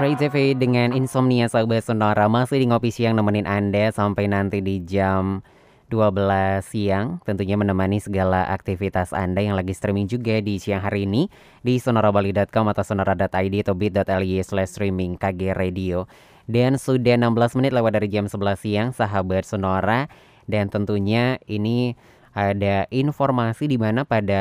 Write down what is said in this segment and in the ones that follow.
Free TV dengan Insomnia Sahabat Sonora. Masih di Ngopi Siang nemenin Anda sampai nanti di jam 12 siang. Tentunya menemani segala aktivitas Anda yang lagi streaming juga di siang hari ini Di sonorabali.com atau sonora.id atau bit.ly slash streaming KG Radio. Dan sudah 16 menit lewat dari jam 11 siang Sahabat Sonora. Dan tentunya ini ada informasi di mana pada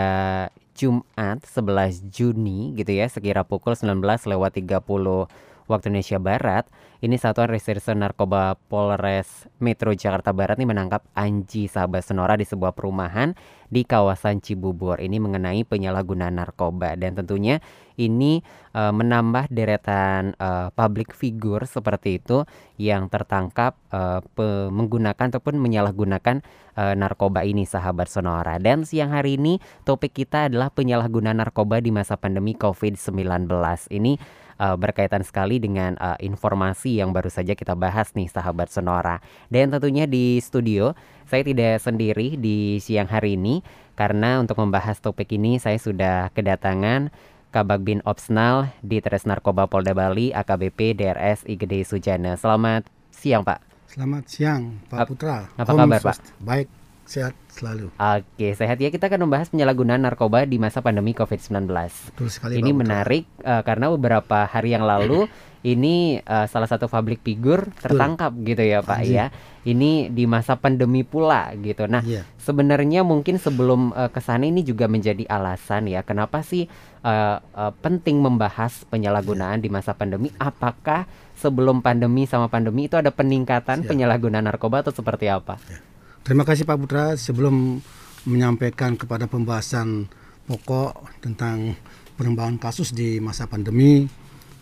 Jumat 11 Juni gitu ya sekira pukul 19 lewat 30 waktu Indonesia Barat ini Satuan Reserse Narkoba Polres Metro Jakarta Barat ini menangkap Anji Sahabat Senora di sebuah perumahan di kawasan Cibubur. Ini mengenai penyalahgunaan narkoba dan tentunya ini uh, menambah deretan uh, public figure seperti itu yang tertangkap uh, menggunakan ataupun menyalahgunakan uh, narkoba ini sahabat Sonora. Dan siang hari ini topik kita adalah penyalahgunaan narkoba di masa pandemi COVID-19. Ini uh, berkaitan sekali dengan uh, informasi yang baru saja kita bahas nih sahabat Sonora. Dan tentunya di studio saya tidak sendiri di siang hari ini karena untuk membahas topik ini saya sudah kedatangan Kabak Bin Opsnal di Tres Narkoba Polda Bali AKBP DRS IGD Sujana. Selamat siang Pak. Selamat siang Pak Putra. Apa kabar Pak? Baik sehat selalu. Oke, sehat ya. Kita akan membahas penyalahgunaan narkoba di masa pandemi COVID-19. Betul sekali. Ini Pak menarik uh, karena beberapa hari yang lalu ini uh, salah satu public figure tertangkap Betul. gitu ya, Pak Anjir. ya. Ini di masa pandemi pula gitu. Nah, yeah. sebenarnya mungkin sebelum uh, ke sana ini juga menjadi alasan ya kenapa sih uh, uh, penting membahas penyalahgunaan yeah. di masa pandemi? Apakah sebelum pandemi sama pandemi itu ada peningkatan yeah. penyalahgunaan narkoba atau seperti apa? Yeah. Terima kasih Pak Putra. Sebelum menyampaikan kepada pembahasan pokok tentang pengembangan kasus di masa pandemi,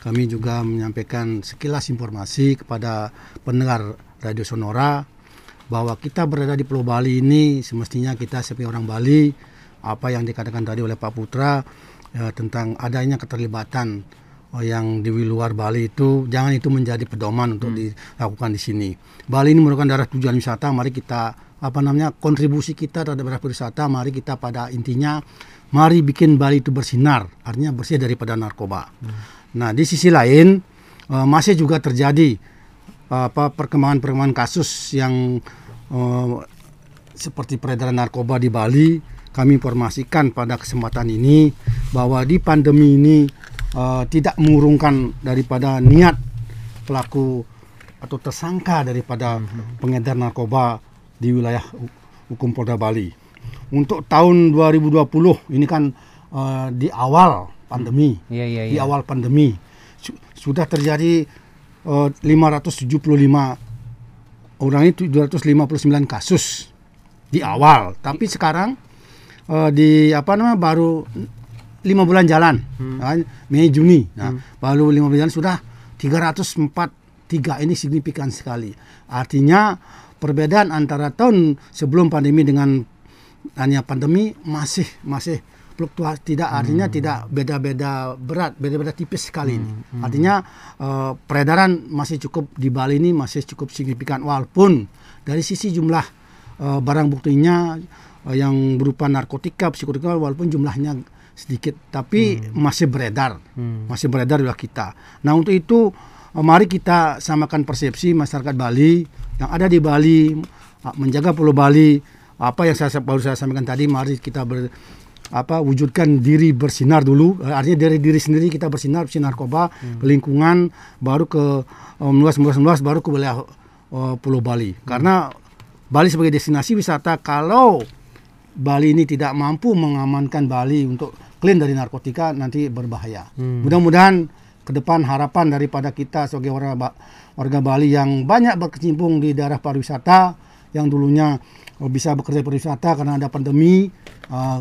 kami juga menyampaikan sekilas informasi kepada pendengar Radio Sonora bahwa kita berada di Pulau Bali ini semestinya kita sebagai orang Bali apa yang dikatakan tadi oleh Pak Putra ya, tentang adanya keterlibatan oh, yang di luar Bali itu jangan itu menjadi pedoman untuk hmm. dilakukan di sini. Bali ini merupakan daerah tujuan wisata, mari kita apa namanya kontribusi kita terhadap wisata mari kita pada intinya mari bikin Bali itu bersinar artinya bersih daripada narkoba hmm. Nah di sisi lain uh, masih juga terjadi uh, apa perkembangan-perkembangan kasus yang uh, seperti peredaran narkoba di Bali kami informasikan pada kesempatan ini bahwa di pandemi ini uh, tidak mengurungkan daripada niat pelaku atau tersangka daripada hmm. pengedar narkoba di wilayah hukum Polda Bali. Untuk tahun 2020 ini kan uh, di awal pandemi, hmm. yeah, yeah, yeah. di awal pandemi su sudah terjadi uh, 575 orang itu 259 kasus di awal, tapi sekarang uh, di apa namanya baru lima bulan jalan, hmm. Kan, Mei Juni, nah hmm. baru lima bulan sudah 304 tiga ini signifikan sekali. Artinya perbedaan antara tahun sebelum pandemi dengan hanya pandemi masih masih fluktuasi tidak artinya hmm. tidak beda-beda berat beda-beda tipis sekali ini hmm. artinya uh, peredaran masih cukup di Bali ini masih cukup signifikan walaupun dari sisi jumlah uh, barang buktinya uh, yang berupa narkotika psikotika walaupun jumlahnya sedikit tapi hmm. masih beredar hmm. masih beredar di kita nah untuk itu uh, mari kita samakan persepsi masyarakat Bali yang ada di Bali menjaga Pulau Bali apa yang saya baru saya sampaikan tadi mari kita ber, apa wujudkan diri bersinar dulu eh, artinya dari diri sendiri kita bersinar bersinar narkoba hmm. lingkungan baru ke um, meluas meluas meluas baru ke wilayah uh, Pulau Bali hmm. karena Bali sebagai destinasi wisata kalau Bali ini tidak mampu mengamankan Bali untuk clean dari narkotika nanti berbahaya. Hmm. Mudah-mudahan ke depan harapan daripada kita sebagai orang warga Bali yang banyak berkecimpung di daerah pariwisata yang dulunya bisa bekerja pariwisata karena ada pandemi uh,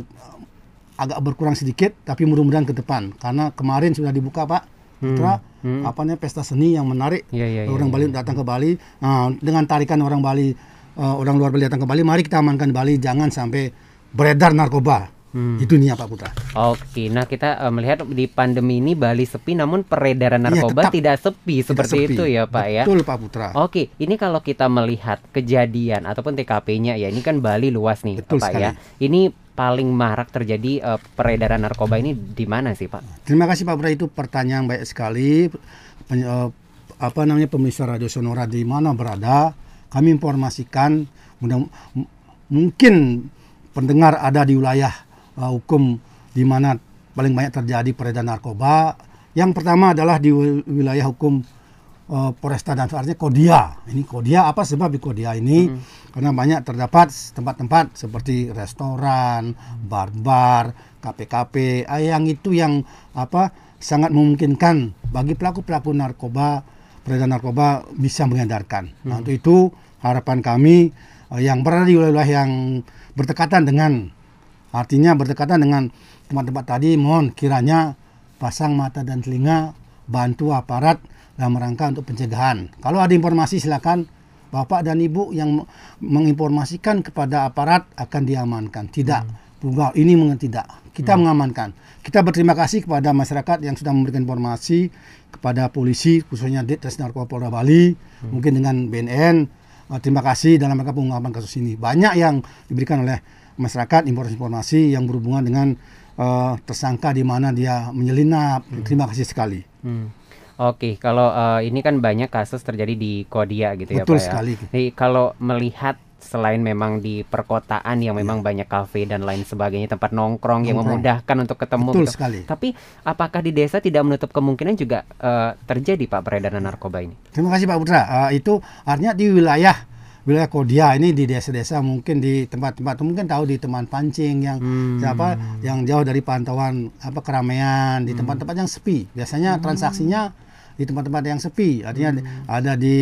agak berkurang sedikit tapi mudah-mudahan ke depan karena kemarin sudah dibuka Pak Putra hmm. hmm. apa namanya pesta seni yang menarik yeah, yeah, orang yeah, Bali datang ke Bali uh, dengan tarikan orang Bali uh, orang luar Bali datang ke Bali mari kita amankan Bali jangan sampai beredar narkoba Hmm. Itu niat Pak Putra. Oke, nah kita uh, melihat di pandemi ini Bali sepi, namun peredaran iya, narkoba ya, tidak sepi tidak seperti sepi. itu ya Pak ya. Betul Pak Putra. Oke, ini kalau kita melihat kejadian ataupun TKP-nya ya, ini kan Bali luas nih Betul Pak ya. sekali. ya. Ini paling marak terjadi uh, peredaran narkoba ini di mana sih Pak? Terima kasih Pak Putra itu pertanyaan baik sekali. pen- eh, apa namanya pemirsa radio Sonora di mana berada, kami informasikan mudah mungkin pendengar ada di wilayah eh, hukum di mana paling banyak terjadi peredaran narkoba. Yang pertama adalah di wi- wilayah hukum eh, Polresta dan artinya Kodia. Ini Kodia apa sebab di Kodia ini? Karena banyak terdapat tempat-tempat seperti restoran, bar-bar, kafe-kafe, ah, yang itu yang apa sangat memungkinkan bagi pelaku-pelaku narkoba, peredaran narkoba bisa mengedarkan. Nah, untuk itu harapan kami eh, yang berada di wilayah yang berdekatan dengan artinya berdekatan dengan tempat-tempat tadi mohon kiranya pasang mata dan telinga bantu aparat dalam rangka untuk pencegahan. Kalau ada informasi silakan Bapak dan Ibu yang menginformasikan kepada aparat akan diamankan. Tidak. Tunggal ini mungkin tidak. Kita mengamankan. Kita berterima kasih kepada masyarakat yang sudah memberikan informasi kepada polisi khususnya Ditres Narkoba Polda Bali, mungkin dengan BNN. Eh, terima kasih dalam rangka pengungkapan kasus ini. Banyak yang diberikan oleh masyarakat informasi-informasi yang berhubungan dengan eh, tersangka di mana dia menyelinap. Terima kasih sekali. Hmm. Oke, kalau eh, ini kan banyak kasus terjadi di Kodia gitu ya Betul Pak ya. sekali. Jadi kalau melihat selain memang di perkotaan yang memang banyak kafe dan lain sebagainya tempat nongkrong, yang Nongkrong. memudahkan untuk ketemu Betul gitu. sekali. Tapi apakah di desa tidak menutup kemungkinan juga eh, terjadi Pak peredaran narkoba ini? Terima kasih Pak Putra. Eh, itu artinya di wilayah wilayah Kodia ini di desa-desa mungkin di tempat-tempat mungkin tahu di teman pancing yang Hmm. siapa yang jauh dari pantauan apa keramaian di tempat-tempat yang sepi. Biasanya transaksinya di tempat-tempat yang sepi. Artinya ada di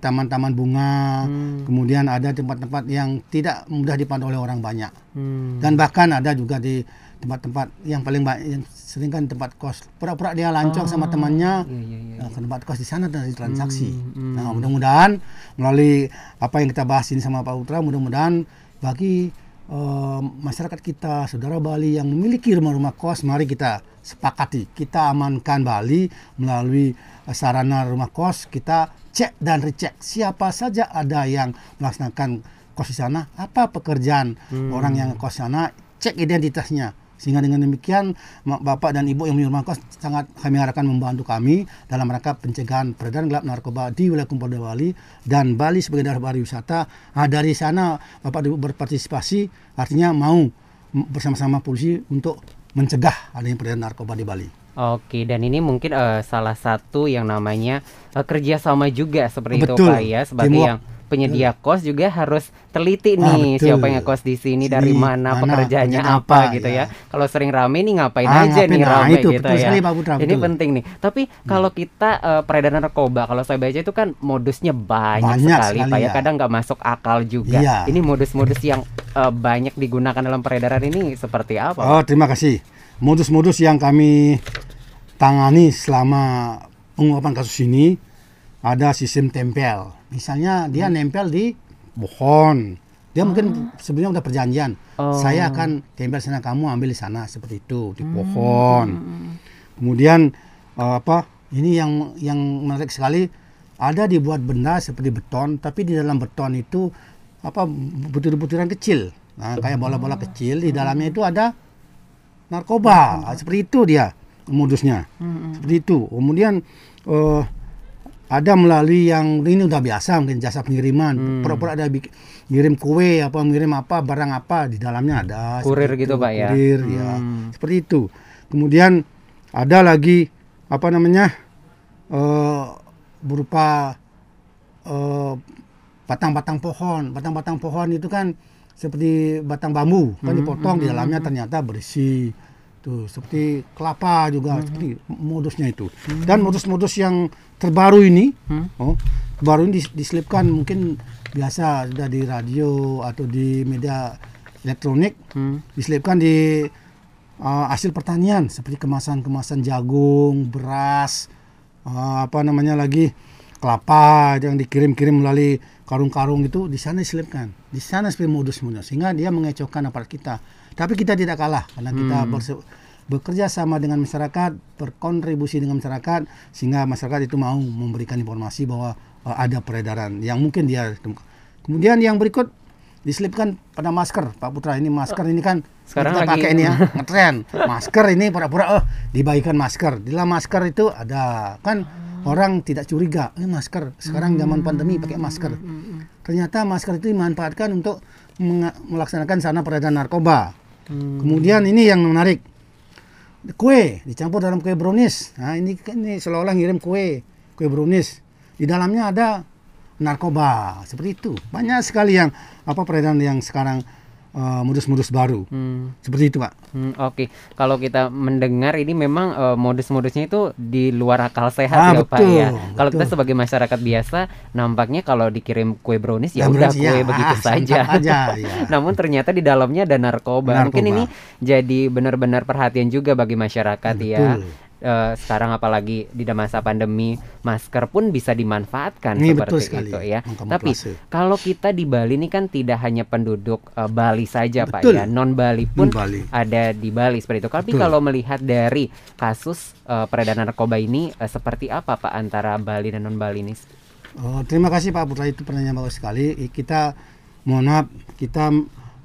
taman-taman bunga, kemudian ada tempat-tempat yang tidak mudah dipantau oleh orang banyak. Hmm. Dan bahkan ada juga di tempat-tempat yang paling banyak yang sering kan tempat kos. Pura-pura dia lancong sama temannya. Iya, iya, iya. Nah, ke tempat kos di sana dari transaksi. Hmm, Nah, mudah-mudahan melalui apa yang kita bahas ini sama Pak Putra, mudah-mudahan bagi eh, masyarakat kita, saudara Bali yang memiliki rumah-rumah kos, mari kita sepakati, kita amankan Bali melalui sarana rumah kos, kita cek dan recek siapa saja ada yang melaksanakan kos di sana, apa pekerjaan orang yang kos sana, cek identitasnya. Sehingga dengan demikian Bapak dan Ibu yang punya rumah kos sangat kami harapkan membantu kami dalam rangka pencegahan peredaran gelap narkoba di wilayah Polda Bali dan Bali sebagai daerah pariwisata. Nah, dari sana Bapak dan Ibu berpartisipasi artinya mau bersama-sama polisi untuk mencegah adanya peredaran narkoba di Bali. Oke, dan ini mungkin eh, salah satu yang namanya eh, kerjasama juga seperti itu Betul. Pak ya, sebagai Teamwork. yang penyedia kos juga harus teliti Ah, nih betul. siapa yang ngekos di sini, dari mana, mana, pekerjaannya pekerjaan apa, apa, gitu ya. ya. Kalau sering rame nih ngapain Ah, aja ngapain, nih nah, rame itu, gitu betul ya. sekali, Pak Putra, Ini betul. Hmm. penting nih. Tapi kalau kita eh, peredaran narkoba, kalau saya baca itu kan modusnya banyak, Banyak sekali, sekali, Pak ya. ya. Kadang nggak masuk akal juga. Iya. Ini modus-modus yang eh, banyak digunakan dalam peredaran ini seperti apa? Oh, terima kasih. Modus-modus yang kami tangani selama pengungkapan kasus ini ada sistem tempel. Misalnya dia nempel di pohon. Dia mungkin sebenarnya udah perjanjian. Oh. Saya akan tempel sana kamu ambil di sana seperti itu di pohon. Kemudian eh, apa? Ini yang yang menarik sekali ada dibuat benda seperti beton tapi di dalam beton itu apa butir-butiran kecil. Nah, kayak bola-bola kecil di dalamnya itu ada narkoba Ah, seperti itu dia modusnya. Seperti itu. Kemudian eh, ada melalui yang ini udah biasa mungkin jasa pengiriman. Pura-pura ada bik- ngirim kue apa ngirim apa barang apa di dalamnya ada. Kurir gitu, itu, Pak, ya? kurir ya. Hmm. seperti itu. Kemudian ada lagi apa namanya eh, berupa eh, batang-batang pohon. Batang-batang pohon itu kan seperti batang bambu kan dipotong di dalamnya ternyata berisi tuh seperti kelapa juga seperti modusnya itu dan modus-modus yang terbaru ini oh baru ini dis- diselipkan mungkin biasa sudah di radio atau di media elektronik Hmm. diselipkan di uh, hasil pertanian seperti kemasan-kemasan jagung, beras, uh, apa namanya lagi kelapa yang dikirim-kirim melalui karung-karung itu di sana diselipkan. Di sana seperti modus-modus sehingga dia mengecohkan aparat kita. Tapi kita tidak kalah karena kita berse- bekerja sama dengan masyarakat, berkontribusi dengan masyarakat sehingga masyarakat itu mau memberikan informasi bahwa uh, ada peredaran yang mungkin dia temukan. Kemudian yang berikut diselipkan pada masker Pak Putra ini masker ini kan Sekarang kita lagi- pakai ini ya ngetren masker ini pura-pura oh dibagikan masker di dalam masker itu ada kan orang tidak curiga, eh masker. Sekarang zaman pandemi pakai masker. Ternyata masker itu dimanfaatkan untuk melaksanakan sana peredaran narkoba. Kemudian ini yang menarik. Kue dicampur dalam kue brownies. Nah, ini ini seolah-olah ngirim kue, kue brownies. Di dalamnya ada narkoba. Seperti itu. Banyak sekali yang apa peredaran yang sekarang eh, modus-modus baru. Hmm. Seperti itu, Pak. Hmm, Oke, kalau kita mendengar ini memang eh, modus-modusnya itu di luar akal sehat Ah, ya Pak betul, ya. Kalau kita betul. sebagai masyarakat biasa, nampaknya kalau dikirim kue brownies ya Ya, udah berarti kue ya, begitu ah, saja. aja, ya. Namun ternyata di dalamnya ada narkoba. Mungkin Narkoba. ini jadi benar-benar perhatian juga bagi masyarakat ya. Eh, sekarang apalagi di masa pandemi, masker pun bisa dimanfaatkan Ini seperti betul sekali, itu ya. Tapi kalau kita di Bali ini kan tidak hanya penduduk eh, Bali saja Pak Betul. ya, non Bali pun Bali. ada di Bali seperti itu. Tapi Betul. kalau melihat dari kasus eh, peredaran narkoba ini eh, seperti apa Pak antara Bali dan non Bali ini? Oh, terima kasih Pak Putra itu pertanyaan bagus sekali. Kita mohon maaf kita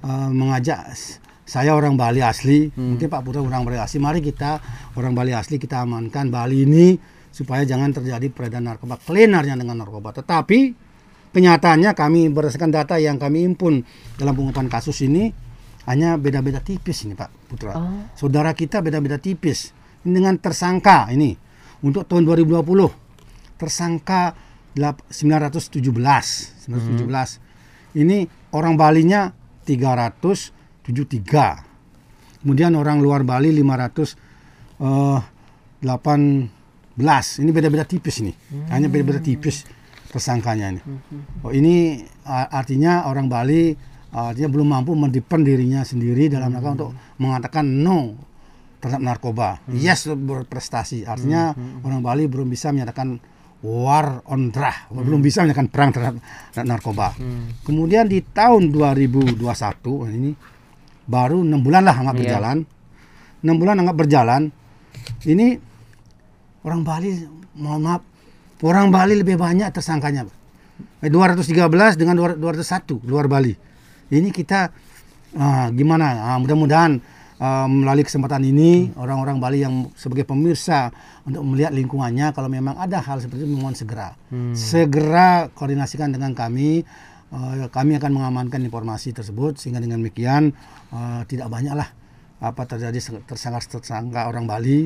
eh, mengajak saya orang Bali asli, mungkin Pak Putra orang Bali asli. Mari kita orang Bali asli kita amankan Bali ini supaya jangan terjadi peredaran narkoba, klenarnya dengan narkoba. Tetapi kenyataannya kami berdasarkan data yang kami impun dalam pengungkapan kasus ini hanya beda-beda tipis ini Pak Putra. Oh. Saudara kita beda-beda tipis. Ini dengan tersangka ini untuk tahun 2020 tersangka delap- 917 917 ini orang Balinya 373 kemudian orang luar Bali 500 eh, 18 ini beda-beda tipis ini hanya beda-beda tipis tersangkanya ini oh ini artinya orang Bali artinya belum mampu mendepend dirinya sendiri dalam rangka untuk mengatakan no terhadap narkoba. Yes berprestasi. Artinya orang Bali belum bisa menyatakan war on drug, belum bisa menyatakan perang terhadap, narkoba. Kemudian di tahun 2021 ini baru enam bulan lah anggap Iya. berjalan. Enam bulan anggap berjalan. Ini orang Bali mohon maaf orang Bali lebih banyak tersangkanya. Eh, 213 dengan 201 luar Bali. Ini kita ah, gimana? Ah, mudah-mudahan ah, melalui kesempatan ini orang-orang Bali yang sebagai pemirsa untuk melihat lingkungannya kalau memang ada hal seperti itu mohon segera segera koordinasikan dengan kami. Ah, kami akan mengamankan informasi tersebut sehingga dengan demikian ah, tidak banyaklah apa terjadi tersangka-tersangka orang Bali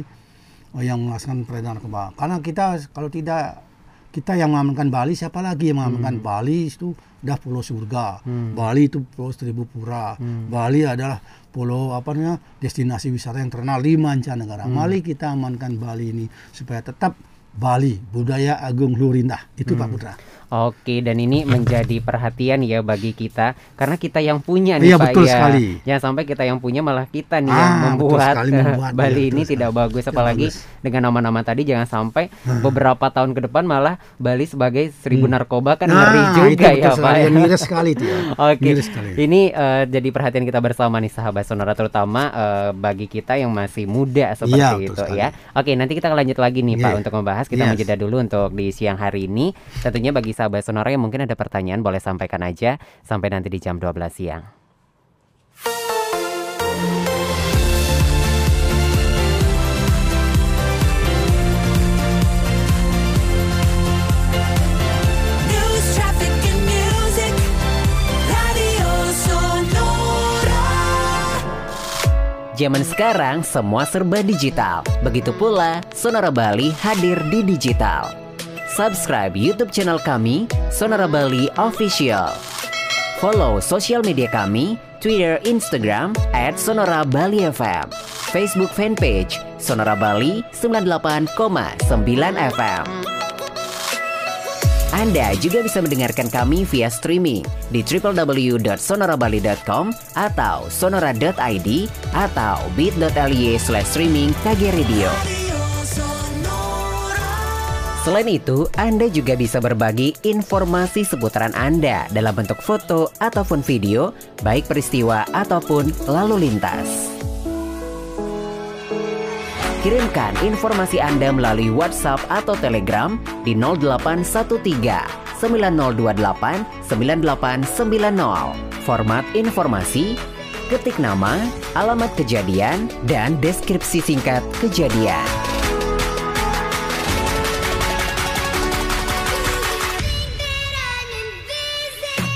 oh, yang melaksanakan peredaran narkoba. Karena kita kalau tidak kita yang mengamankan Bali, siapa lagi yang mengamankan Bali itu udah pulau surga. Bali itu pulau seribu pura. Bali adalah pulau apa namanya destinasi wisata yang terkenal di mancanegara. Mari kita amankan Bali ini supaya tetap Bali budaya agung lurindah. Itu Pak Putra. Oke, dan ini menjadi perhatian ya bagi kita karena kita yang punya nih Iya, Pak betul ya. sekali. Jangan sampai kita yang punya malah kita nih Ah, yang betul membuat, sekali, membuat. Bali Iya, ini betul tidak sekali. bagus apalagi bagus. dengan nama-nama tadi jangan sampai beberapa tahun ke depan malah Bali sebagai seribu narkoba kan ngeri Hmm. Nah, juga itu ya Pak. sekali. ya. Miris sekali itu ya. Oke, sekali. ini eh, jadi perhatian kita bersama nih sahabat sonora terutama eh, bagi kita yang masih muda seperti Iya, betul itu sekali. ya. Oke, nanti kita lanjut lagi nih Pak Iya. untuk membahas. Kita Yes. menjeda dulu untuk di siang hari ini. Tentunya bagi sahabat sonora yang mungkin ada pertanyaan boleh sampaikan aja sampai nanti di jam 12 siang. Zaman sekarang semua serba digital. Begitu pula Sonora Bali hadir di digital. Subscribe YouTube channel kami Sonora Bali Official. Follow sosial media kami Twitter, Instagram @sonora Bali FM. Facebook fanpage Sonora Bali 98,9 FM. Anda juga bisa mendengarkan kami via streaming di www.sonorabali.com atau sonora.id atau bit.ly slash streaming KG Radio. Selain itu, Anda juga bisa berbagi informasi seputaran Anda dalam bentuk foto ataupun video, baik peristiwa ataupun lalu lintas. Kirimkan informasi Anda melalui WhatsApp atau Telegram di 0813 9028 9890. Format informasi, ketik nama, alamat kejadian, dan deskripsi singkat kejadian.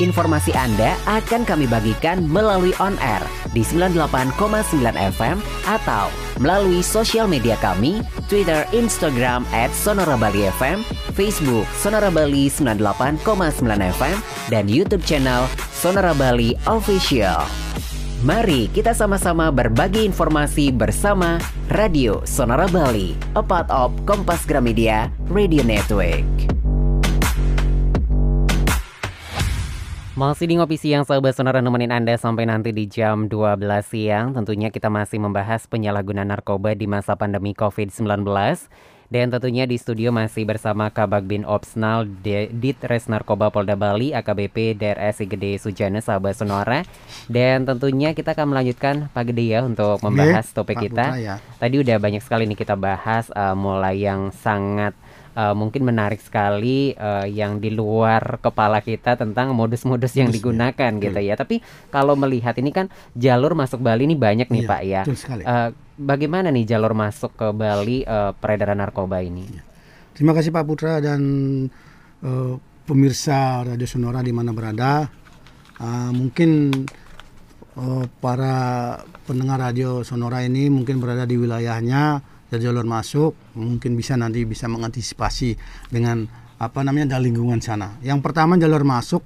Informasi Anda akan kami bagikan melalui on air di 98,9 FM atau melalui sosial media kami, Twitter, Instagram at Sonora Bali FM, Facebook Sonora Bali 98,9 FM, dan YouTube channel Sonora Bali Official. Mari kita sama-sama berbagi informasi bersama Radio Sonora Bali, a part of Kompas Gramedia Radio Network. Masih di ngopi siang sahabat sonora nemenin Anda sampai nanti di jam 12 siang. Tentunya kita masih membahas penyalahgunaan narkoba di masa pandemi COVID-19. Dan tentunya di studio masih bersama Kabag Bin Opsnal De- Ditres Narkoba Polda Bali AKBP DRS Gede Sujana sahabat sonora. Dan tentunya kita akan melanjutkan Pak Gede ya untuk membahas topik Pak kita. Ya. Tadi udah banyak sekali nih kita bahas eh, mulai yang sangat eh, mungkin menarik sekali eh, yang di luar kepala kita tentang modus-modus yang ya. digunakan gitu ya. Tapi kalau melihat ini kan jalur masuk Bali ini banyak nih Iya, Pak ya. Eh, bagaimana nih jalur masuk ke Bali eh, peredaran narkoba ini? Terima kasih Pak Putra dan eh, pemirsa Radio Sonora di mana berada. Ah, mungkin eh, para pendengar Radio Sonora ini mungkin berada di wilayahnya dari jalur masuk, mungkin bisa nanti bisa mengantisipasi dengan apa namanya dari lingkungan sana. Yang pertama jalur masuk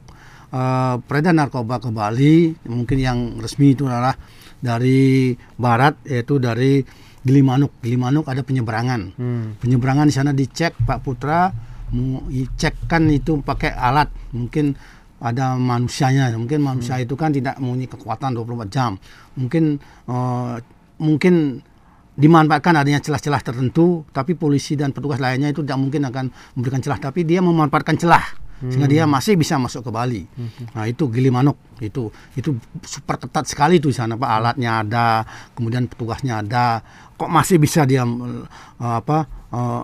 eh, peredaran narkoba ke Bali, mungkin yang resmi itu adalah dari barat yaitu dari Gilimanuk. Gilimanuk ada penyeberangan Hmm. penyeberangan di sana dicek Pak Putra mau dicek kan itu pakai alat mungkin ada manusianya mungkin manusia itu kan tidak mempunyai kekuatan 24 jam mungkin eh, mungkin dimanfaatkan adanya celah-celah tertentu tapi polisi dan petugas lainnya itu tidak mungkin akan memberikan celah tapi dia memanfaatkan celah sehingga dia masih bisa masuk ke Bali. Nah itu Gilimanuk itu itu super ketat sekali tuh di sana Pak alatnya ada, kemudian petugasnya ada, kok masih bisa dia eh, apa eh,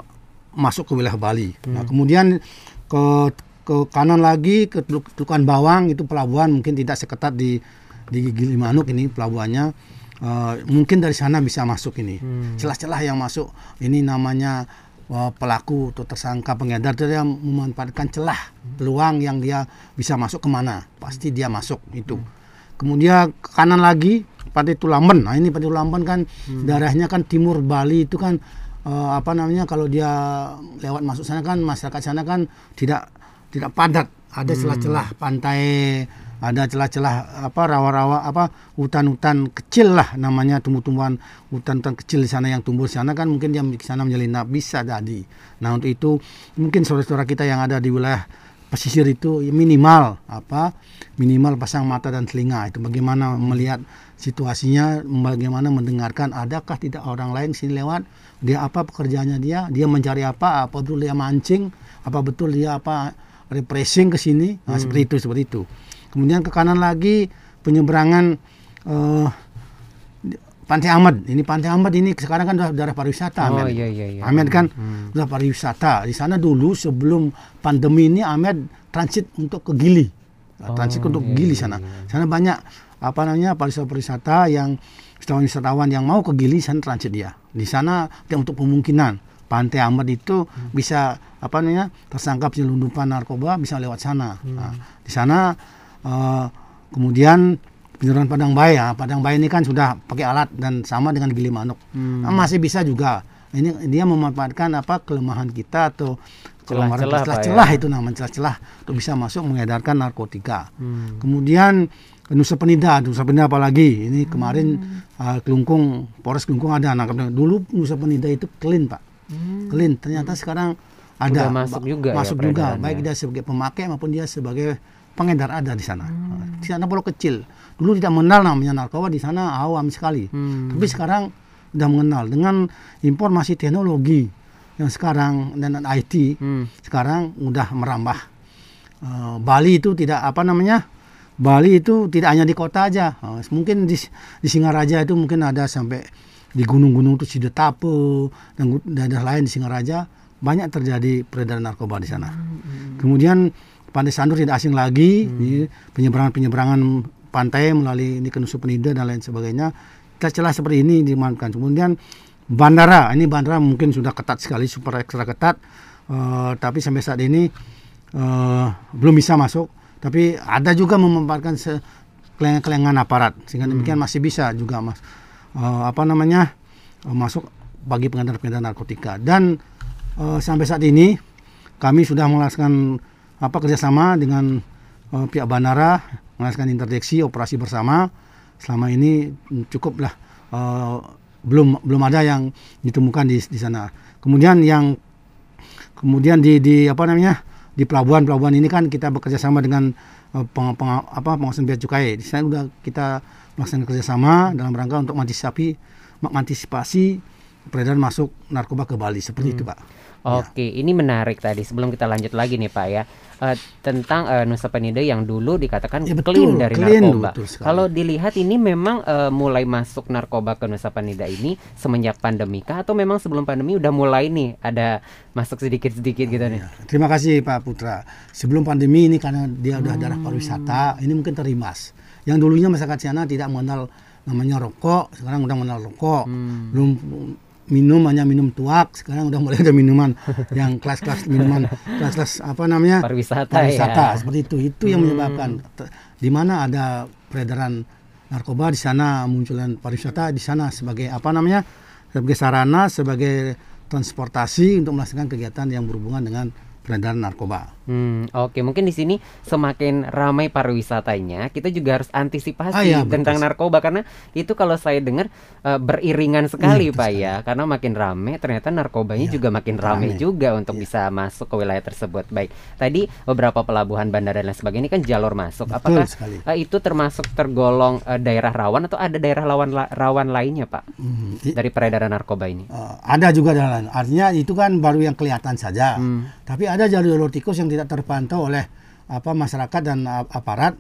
masuk ke wilayah Bali. Nah kemudian ke ke kanan lagi ke Teluk- Telukan Bawang itu pelabuhan mungkin tidak seketat di di Gilimanuk ini pelabuhannya. Eh, mungkin dari sana bisa masuk ini. Celah-celah yang masuk. Ini namanya eh, pelaku atau tersangka pengedar dia memanfaatkan celah peluang yang dia bisa masuk ke mana. Pasti dia masuk itu. Kemudian ke kanan lagi Pati Tulamben. Nah ini Pati Tulamben kan daerahnya kan timur Bali itu kan eh, apa namanya kalau dia lewat masuk sana kan masyarakat sana kan tidak tidak padat. Ada celah-celah pantai ada celah-celah apa rawa-rawa apa hutan-hutan kecil lah namanya tumbuh-tumbuhan hutan-hutan kecil di sana yang tumbuh di sana kan mungkin dia di sana menyelinap bisa jadi. Nah untuk itu mungkin saudara-saudara kita yang ada di wilayah pesisir itu ya minimal apa minimal pasang mata dan telinga. Itu bagaimana melihat situasinya bagaimana mendengarkan adakah tidak orang lain sini lewat dia apa pekerjaannya dia dia mencari apa apa betul dia mancing apa betul dia apa refreshing ke sini? Nah, seperti itu seperti itu kemudian ke kanan lagi penyeberangan eh, di- Pantai Ahmad ini Pantai Ahmad ini sekarang kan sudah daerah pariwisata Oh, Ahmed. iya, iya, iya. Ahmed kan Hmm. sudah pariwisata di sana dulu sebelum pandemi ini Ahmed transit untuk ke Gili Oh, transit untuk iya, Gili iya, sana iya. sana banyak apa namanya pariwisata-pariwisata yang wisatawan-wisatawan yang mau ke Gili sana transit dia di sana dia untuk pemungkinan Pantai Ahmad itu Hmm. bisa apa namanya tersangka penyelundupan narkoba bisa lewat sana Hmm. Nah, di sana eh, kemudian penyerangan Padang Bayi ya Padang Bayi ini kan sudah pakai alat dan sama dengan Gili Manuk Hmm. Nah, masih bisa juga ini dia memanfaatkan apa kelemahan kita atau kelemahan Celah-celah, ya. itu namanya celah-celah untuk bisa masuk mengedarkan narkotika Hmm. kemudian Nusa Penida Nusa Penida apalagi ini kemarin Hmm. uh, Kelungkung Polres Kelungkung ada nangkap dulu Nusa Penida itu clean pak clean ternyata sekarang ada Hmm. Udah masuk juga ya masuk juga peredarannya. baik dia sebagai pemakai maupun dia sebagai pengedar ada di sana. Hmm. di sana pulau kecil. Dulu tidak mengenal namanya narkoba di sana awam sekali. Hmm. tapi sekarang sudah mengenal dengan informasi teknologi yang sekarang dan IT Hmm. sekarang udah merambah. Eh, Bali itu tidak apa namanya Bali itu tidak hanya di kota aja. Eh, mungkin di, di Singaraja itu mungkin ada sampai di gunung-gunung itu Sidetape dan daerah lain di Singaraja banyak terjadi peredaran narkoba di sana. Kemudian Pantai Sandur tidak asing lagi ini penyeberangan-penyeberangan pantai melalui ini ke Nusa Penida dan lain sebagainya. Celah-celah seperti ini dimanfaatkan kemudian bandara ini bandara mungkin sudah ketat sekali super ekstra ketat. Eh, tapi sampai saat ini eh, belum bisa masuk. Tapi ada juga memanfaatkan kelengan-kelengan aparat sehingga demikian masih bisa juga mas. Eh, apa namanya eh, masuk bagi pengedar-pengedar narkotika. Dan eh, sampai saat ini kami sudah melaksanakan apa kerjasama dengan eh, pihak bandara melaksanakan interdeksi operasi bersama. Selama ini cukuplah eh, belum belum ada yang ditemukan di di sana. Kemudian yang kemudian di di apa namanya di pelabuhan pelabuhan ini kan kita bekerja sama dengan eh, peng, peng- apa pengawasan bea cukai. Di sana sudah kita melaksanakan kerjasama dalam rangka untuk mengantisipasi peredaran masuk narkoba ke Bali seperti itu pak Oke, ini menarik tadi. Sebelum kita lanjut lagi nih Pak ya, eh, tentang eh, Nusa Penida yang dulu dikatakan Ya, clean betul, dari clean, narkoba. betul sekali. Kalau dilihat ini memang eh, mulai masuk narkoba ke Nusa Penida ini semenjak pandemi kah atau memang sebelum pandemi udah mulai nih ada masuk sedikit-sedikit gitu nih? Ya, Terima kasih Pak Putra. Sebelum pandemi ini karena dia udah daerah pariwisata, ini mungkin terimas. Yang dulunya masyarakat sana tidak mengenal namanya rokok, sekarang udah mengenal rokok. Belum minum hanya minum tuak, sekarang udah mulai ada minuman yang kelas-kelas minuman kelas-kelas apa namanya? Pariwisata pariwisata ya. seperti itu. Itu yang menyebabkan Te- di mana ada peredaran narkoba di sana munculan pariwisata di sana sebagai apa namanya? sebagai sarana sebagai transportasi untuk melaksanakan kegiatan yang berhubungan dengan peredaran narkoba. Hmm, oke mungkin di sini semakin ramai pariwisatanya, kita juga harus antisipasi Ah, betul. tentang narkoba karena itu kalau saya dengar eh, beriringan sekali betul Pak sekali. ya, karena makin ramai ternyata narkobanya Iya, juga makin ramai juga untuk Iya. bisa masuk ke wilayah tersebut. Baik, tadi beberapa pelabuhan bandara dan lain sebagainya ini kan jalur masuk. Betul Apakah sekali. eh, itu termasuk tergolong eh, daerah rawan atau ada daerah rawan la- rawan lainnya Pak Hmm, dari peredaran narkoba ini? eh, ada juga jalan. Artinya itu kan baru yang kelihatan saja. Hmm. Tapi ada jalur-jalur tikus yang tidak terpantau oleh apa masyarakat dan ap- aparat.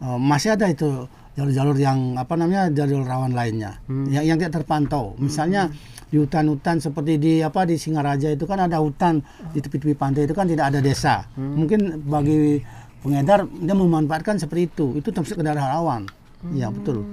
Eh, masih ada itu jalur-jalur yang apa namanya jalur rawan lainnya yang, yang tidak terpantau. Misalnya di hutan-hutan seperti di apa di Singaraja itu kan ada hutan di tepi-tepi pantai itu kan tidak ada desa. Mungkin bagi pengedar dia memanfaatkan seperti itu. Itu termasuk ke daerah rawan. Iya betul.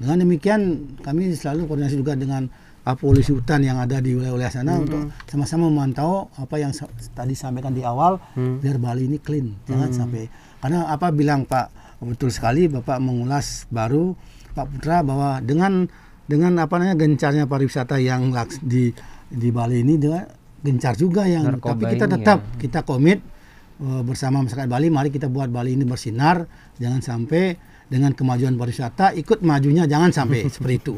Dengan demikian kami selalu koordinasi juga dengan uh, polisi hutan yang ada di wilayah-wilayah sana untuk sama-sama memantau apa yang sa- tadi sampaikan di awal biar Bali ini clean. Jangan sampai karena apa bilang Pak betul sekali Bapak mengulas baru Pak Putra bahwa dengan dengan apa namanya gencarnya pariwisata yang laks- di di Bali ini dengan gencar juga yang Narkoba tapi kita ini tetap ya. kita komit eh, bersama masyarakat Bali mari kita buat Bali ini bersinar jangan sampai dengan kemajuan pariwisata ikut majunya jangan sampai seperti itu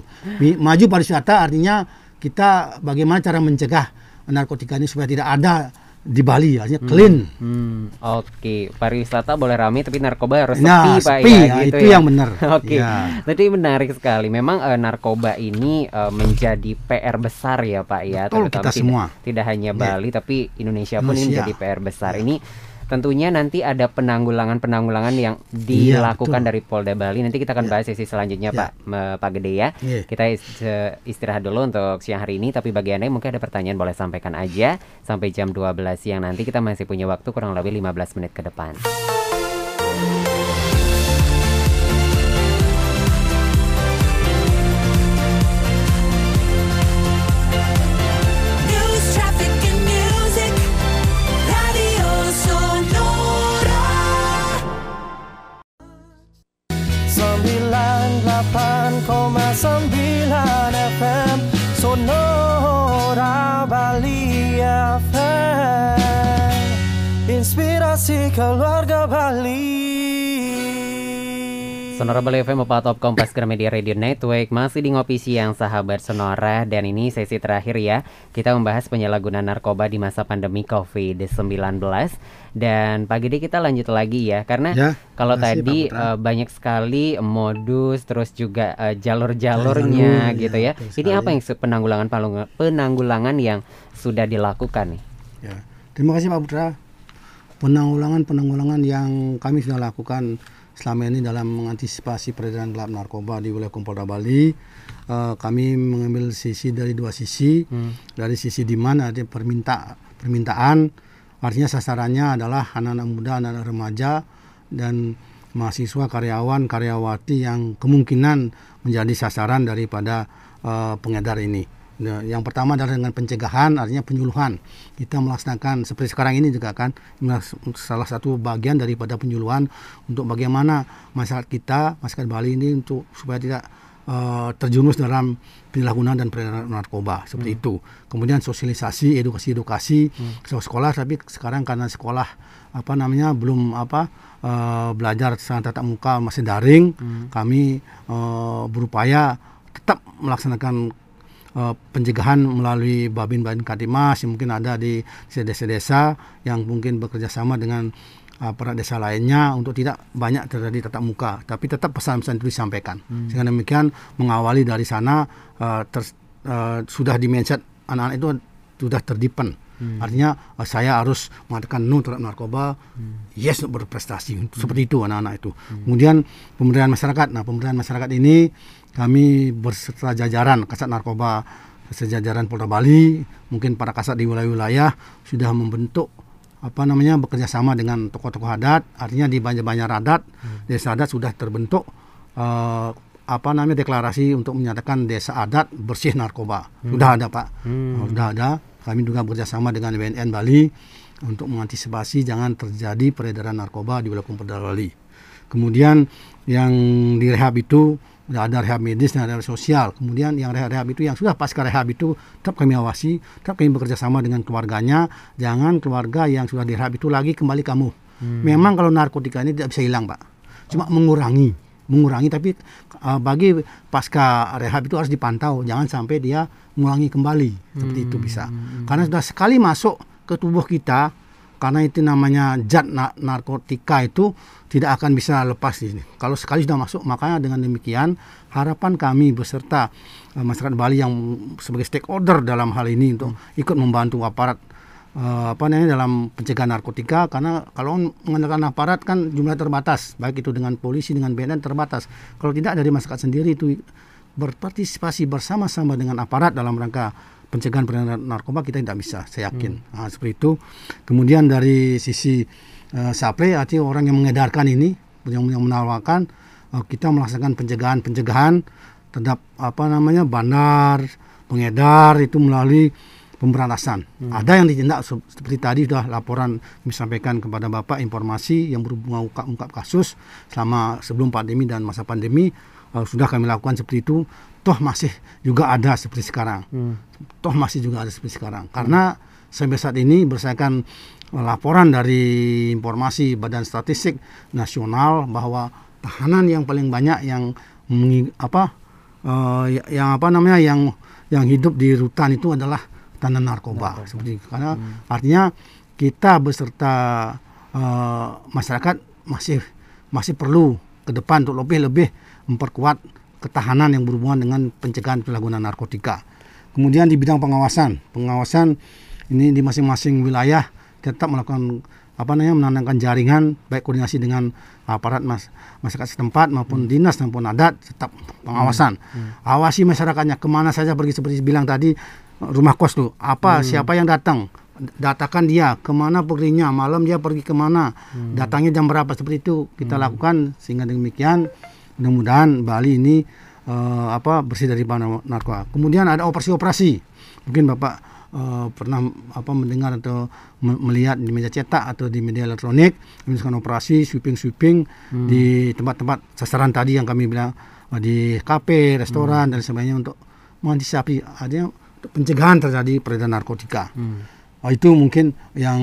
maju pariwisata artinya kita bagaimana cara mencegah narkotika ini supaya tidak ada di Bali artinya clean Hmm, oke. Pariwisata boleh ramai tapi narkoba harus Nah, sepi, Pak sepi, ya, ya, gitu itu ya. yang benar. Oke. Ya. Tadi menarik sekali. Memang eh, narkoba ini eh, menjadi PR besar ya, Pak ya. Betul, Terutama kita tidak, semua. Tidak hanya Bali tapi Indonesia pun ini Indonesia. menjadi PR besar. Ini tentunya nanti ada penanggulangan-penanggulangan yang Iya, dilakukan dari Polda Bali. Nanti kita akan Iya. bahas sesi selanjutnya, Iya. Pak Me- Pak Gede ya. Iya. Kita is- istirahat dulu untuk siang hari ini tapi bagi Anda yang mungkin ada pertanyaan boleh sampaikan aja sampai jam 12 siang nanti kita masih punya waktu kurang lebih 15 menit ke depan. Sonora Bali FM Bapak Top Kompas Gramedia Radio Network Masih di Ngopi Siang sahabat Sonora Dan ini sesi terakhir ya Kita membahas penyalahgunaan narkoba di masa pandemi COVID-19 Dan pagi ini kita lanjut lagi ya Karena Ya, kalau tadi eh, banyak sekali modus Terus juga eh, jalur-jalurnya Jalur, gitu ya, ya Ini sekali. apa yang penanggulangan penanggulangan yang sudah dilakukan nih Ya. Terima kasih Pak Putra. Penanggulangan-penanggulangan yang kami sudah lakukan selama ini dalam mengantisipasi peredaran gelap narkoba di wilayah Kompolda Bali, eh, kami mengambil sisi dari dua sisi. Dari sisi demand ada perminta permintaan, artinya sasarannya adalah anak-anak muda, anak-anak remaja dan mahasiswa, karyawan, karyawati yang kemungkinan menjadi sasaran daripada eh, pengedar ini. Nah, yang pertama adalah dengan pencegahan, artinya penyuluhan. Kita melaksanakan seperti sekarang ini juga kan salah satu bagian daripada penyuluhan untuk bagaimana masyarakat kita, masyarakat Bali ini untuk supaya tidak terjerumus dalam penyalahgunaan dan peredaran narkoba seperti itu. Kemudian sosialisasi, edukasi-edukasi sekolah sekolah, tapi sekarang karena sekolah apa namanya belum apa eh, belajar secara tatap muka masih daring, kami eh, berupaya tetap melaksanakan eh, pencegahan melalui Babin-Babin Kadimas yang mungkin ada di desa-desa yang mungkin bekerja sama dengan aparat desa lainnya untuk tidak banyak terjadi tatap muka, tapi tetap pesan-pesan itu disampaikan. Sehingga demikian mengawali dari sana eh, ter- eh, sudah di mindset anak-anak itu sudah terdipen. Artinya eh, saya harus mengatakan no terhadap narkoba, yes untuk berprestasi. Seperti itu anak-anak itu. Kemudian pemberdayaan masyarakat. Nah, pemberdayaan masyarakat ini kami berserta jajaran Kasat Narkoba sejajaran Polda Bali, mungkin para kasat di wilayah-wilayah sudah membentuk apa namanya bekerja sama dengan tokoh-tokoh adat, artinya di banyak-banyak adat, desa adat sudah terbentuk eh, apa namanya deklarasi untuk menyatakan desa adat bersih narkoba. Sudah ada Pak, sudah ada. Kami juga bekerja sama dengan BNN Bali untuk mengantisipasi jangan terjadi peredaran narkoba di wilayah Polda Bali. Kemudian yang direhab itu ada rehab medis dan rehab sosial. Kemudian yang rehab-rehab itu yang sudah pasca rehab itu tetap kami awasi, tetap kami bekerja sama dengan keluarganya. Jangan keluarga yang sudah direhab itu lagi kembali kamu. Memang kalau narkotika ini tidak bisa hilang, Pak. Cuma mengurangi, mengurangi tapi uh, bagi pasca rehab itu harus dipantau. Jangan sampai dia mengulangi kembali. Seperti itu bisa. Karena sudah sekali masuk ke tubuh kita karena itu namanya zat na- narkotika itu tidak akan bisa lepas ini. Kalau sekali sudah masuk, makanya dengan demikian harapan kami beserta eh, masyarakat Bali yang sebagai stakeholder dalam hal ini untuk ikut membantu aparat eh, apa namanya dalam pencegahan narkotika karena kalau mengandalkan aparat kan jumlah terbatas, baik itu dengan polisi dengan BNN terbatas. Kalau tidak dari masyarakat sendiri itu berpartisipasi bersama-sama dengan aparat dalam rangka pencegahan peredaran narkoba kita tidak bisa, saya yakin. Nah, seperti itu. Kemudian dari sisi eh, supply, artinya orang yang mengedarkan ini, yang, yang menawarkan, eh, kita melaksanakan pencegahan-pencegahan terhadap apa namanya bandar, pengedar itu melalui pemberantasan. Ada yang ditindak se- seperti tadi sudah laporan disampaikan kepada Bapak informasi yang berhubungan ungkap, ungkap kasus selama sebelum pandemi dan masa pandemi eh, sudah kami lakukan seperti itu. Toh masih juga ada seperti sekarang. Toh masih juga ada seperti sekarang. Karena sampai saat ini berdasarkan laporan dari informasi Badan Statistik Nasional bahwa tahanan yang paling banyak yang apa ya- yang apa namanya yang yang hidup di rutan itu adalah tahanan narkoba seperti itu. karena artinya kita beserta eh, masyarakat masih masih perlu ke depan untuk lebih-lebih memperkuat ketahanan yang berhubungan dengan pencegahan penyalahgunaan narkotika. Kemudian di bidang pengawasan, pengawasan ini di masing-masing wilayah tetap melakukan apa namanya menanamkan jaringan baik koordinasi dengan aparat mas, masyarakat setempat maupun dinas maupun adat tetap pengawasan. Awasi masyarakatnya ke mana saja pergi seperti bilang tadi rumah kos tuh apa siapa yang datang datakan dia ke mana perginya malam dia pergi ke mana datangnya jam berapa seperti itu kita lakukan sehingga demikian mudah-mudahan Bali ini eh, apa bersih dari nar- narkoba. Kemudian ada operasi-operasi. Mungkin Bapak eh, pernah apa mendengar atau me- melihat di media cetak atau di media elektronik misalkan operasi sweeping-sweeping di tempat-tempat sasaran tadi yang kami bilang eh, di kafe, restoran dan sebagainya untuk mengantisipasi adanya pencegahan terjadi peredaran narkotika. Oh, itu mungkin yang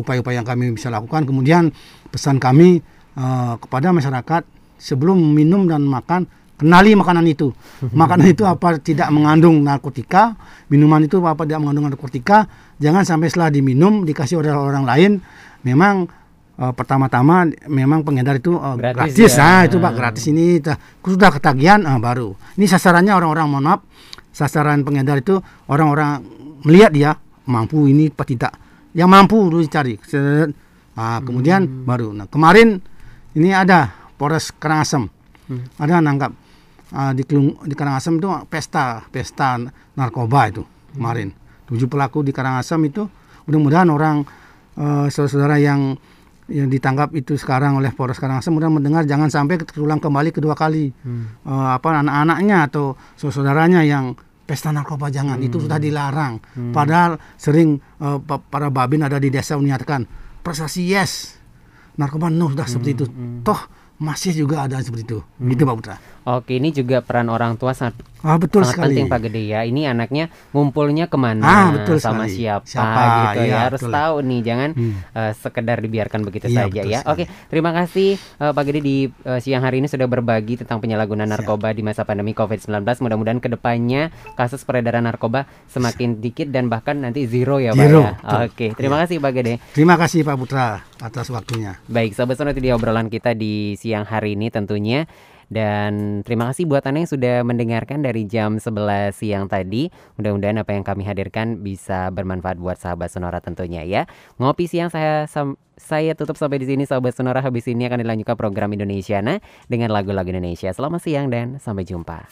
upaya-upaya yang kami bisa lakukan. Kemudian pesan kami eh, kepada masyarakat sebelum minum dan makan kenali makanan itu. Makanan itu apa tidak mengandung narkotika, minuman itu apa tidak mengandung narkotika. Jangan sampai setelah diminum dikasih oleh orang lain. Memang eh, pertama-tama memang pengedar itu eh, Gratis gratis, ya. ah itu pak gratis ini dah- sudah ketagihan ah, baru. Ini sasarannya orang-orang mohon maaf sasaran pengedar itu orang-orang melihat dia mampu ini apa tidak. Yang mampu dulu dicari. Set. Ah, kemudian baru. Nah, kemarin ini ada Polres Karangasem. Ada nangkap ah, di Kelung- di Karangasem itu pesta pesta narkoba itu kemarin. Tujuh pelaku di Karangasem itu mudah-mudahan orang eh, saudara-saudara yang yang ditangkap itu sekarang oleh Polres Karangasem mudah mendengar jangan sampai terulang kembali kedua kali Eh, apa anak-anaknya atau saudaranya yang pesta narkoba jangan itu Hmm. sudah dilarang. Padahal sering pa- para babin ada di desa menyatakan prestasi yes, narkoba no sudah seperti itu. Hmm. Toh masih juga ada seperti itu. Gitu Pak Putra. Oke, ini juga peran orang tua sangat Ah betul sangat sekali. penting Pak Gede ya. Ini anaknya ngumpulnya ke mana, Ah, betul sama sekali. siapa, Siapa, gitu ya. iya, Harus betul. tahu nih, jangan Hmm. eh, sekedar dibiarkan begitu Iya, saja ya. sekali. Oke, terima kasih eh, Pak Gede di eh, siang hari ini sudah berbagi tentang penyalahgunaan narkoba di masa pandemi COVID-19. Mudah-mudahan ke depannya kasus peredaran narkoba semakin dikit dan bahkan nanti zero ya Pak Zero, ya. betul. Oke, terima kasih Pak Gede. Terima kasih Pak Putra atas waktunya. Baik, sahabat sonora itu dia obrolan kita di siang hari ini tentunya. Dan terima kasih buat Anda yang sudah mendengarkan dari jam 11 siang tadi. Mudah-mudahan apa yang kami hadirkan bisa bermanfaat buat sahabat sonora tentunya ya. Ngopi siang saya saya tutup sampai di sini sahabat sonora. Habis ini akan dilanjutkan program Indonesiana dengan lagu-lagu Indonesia. Selamat siang dan sampai jumpa.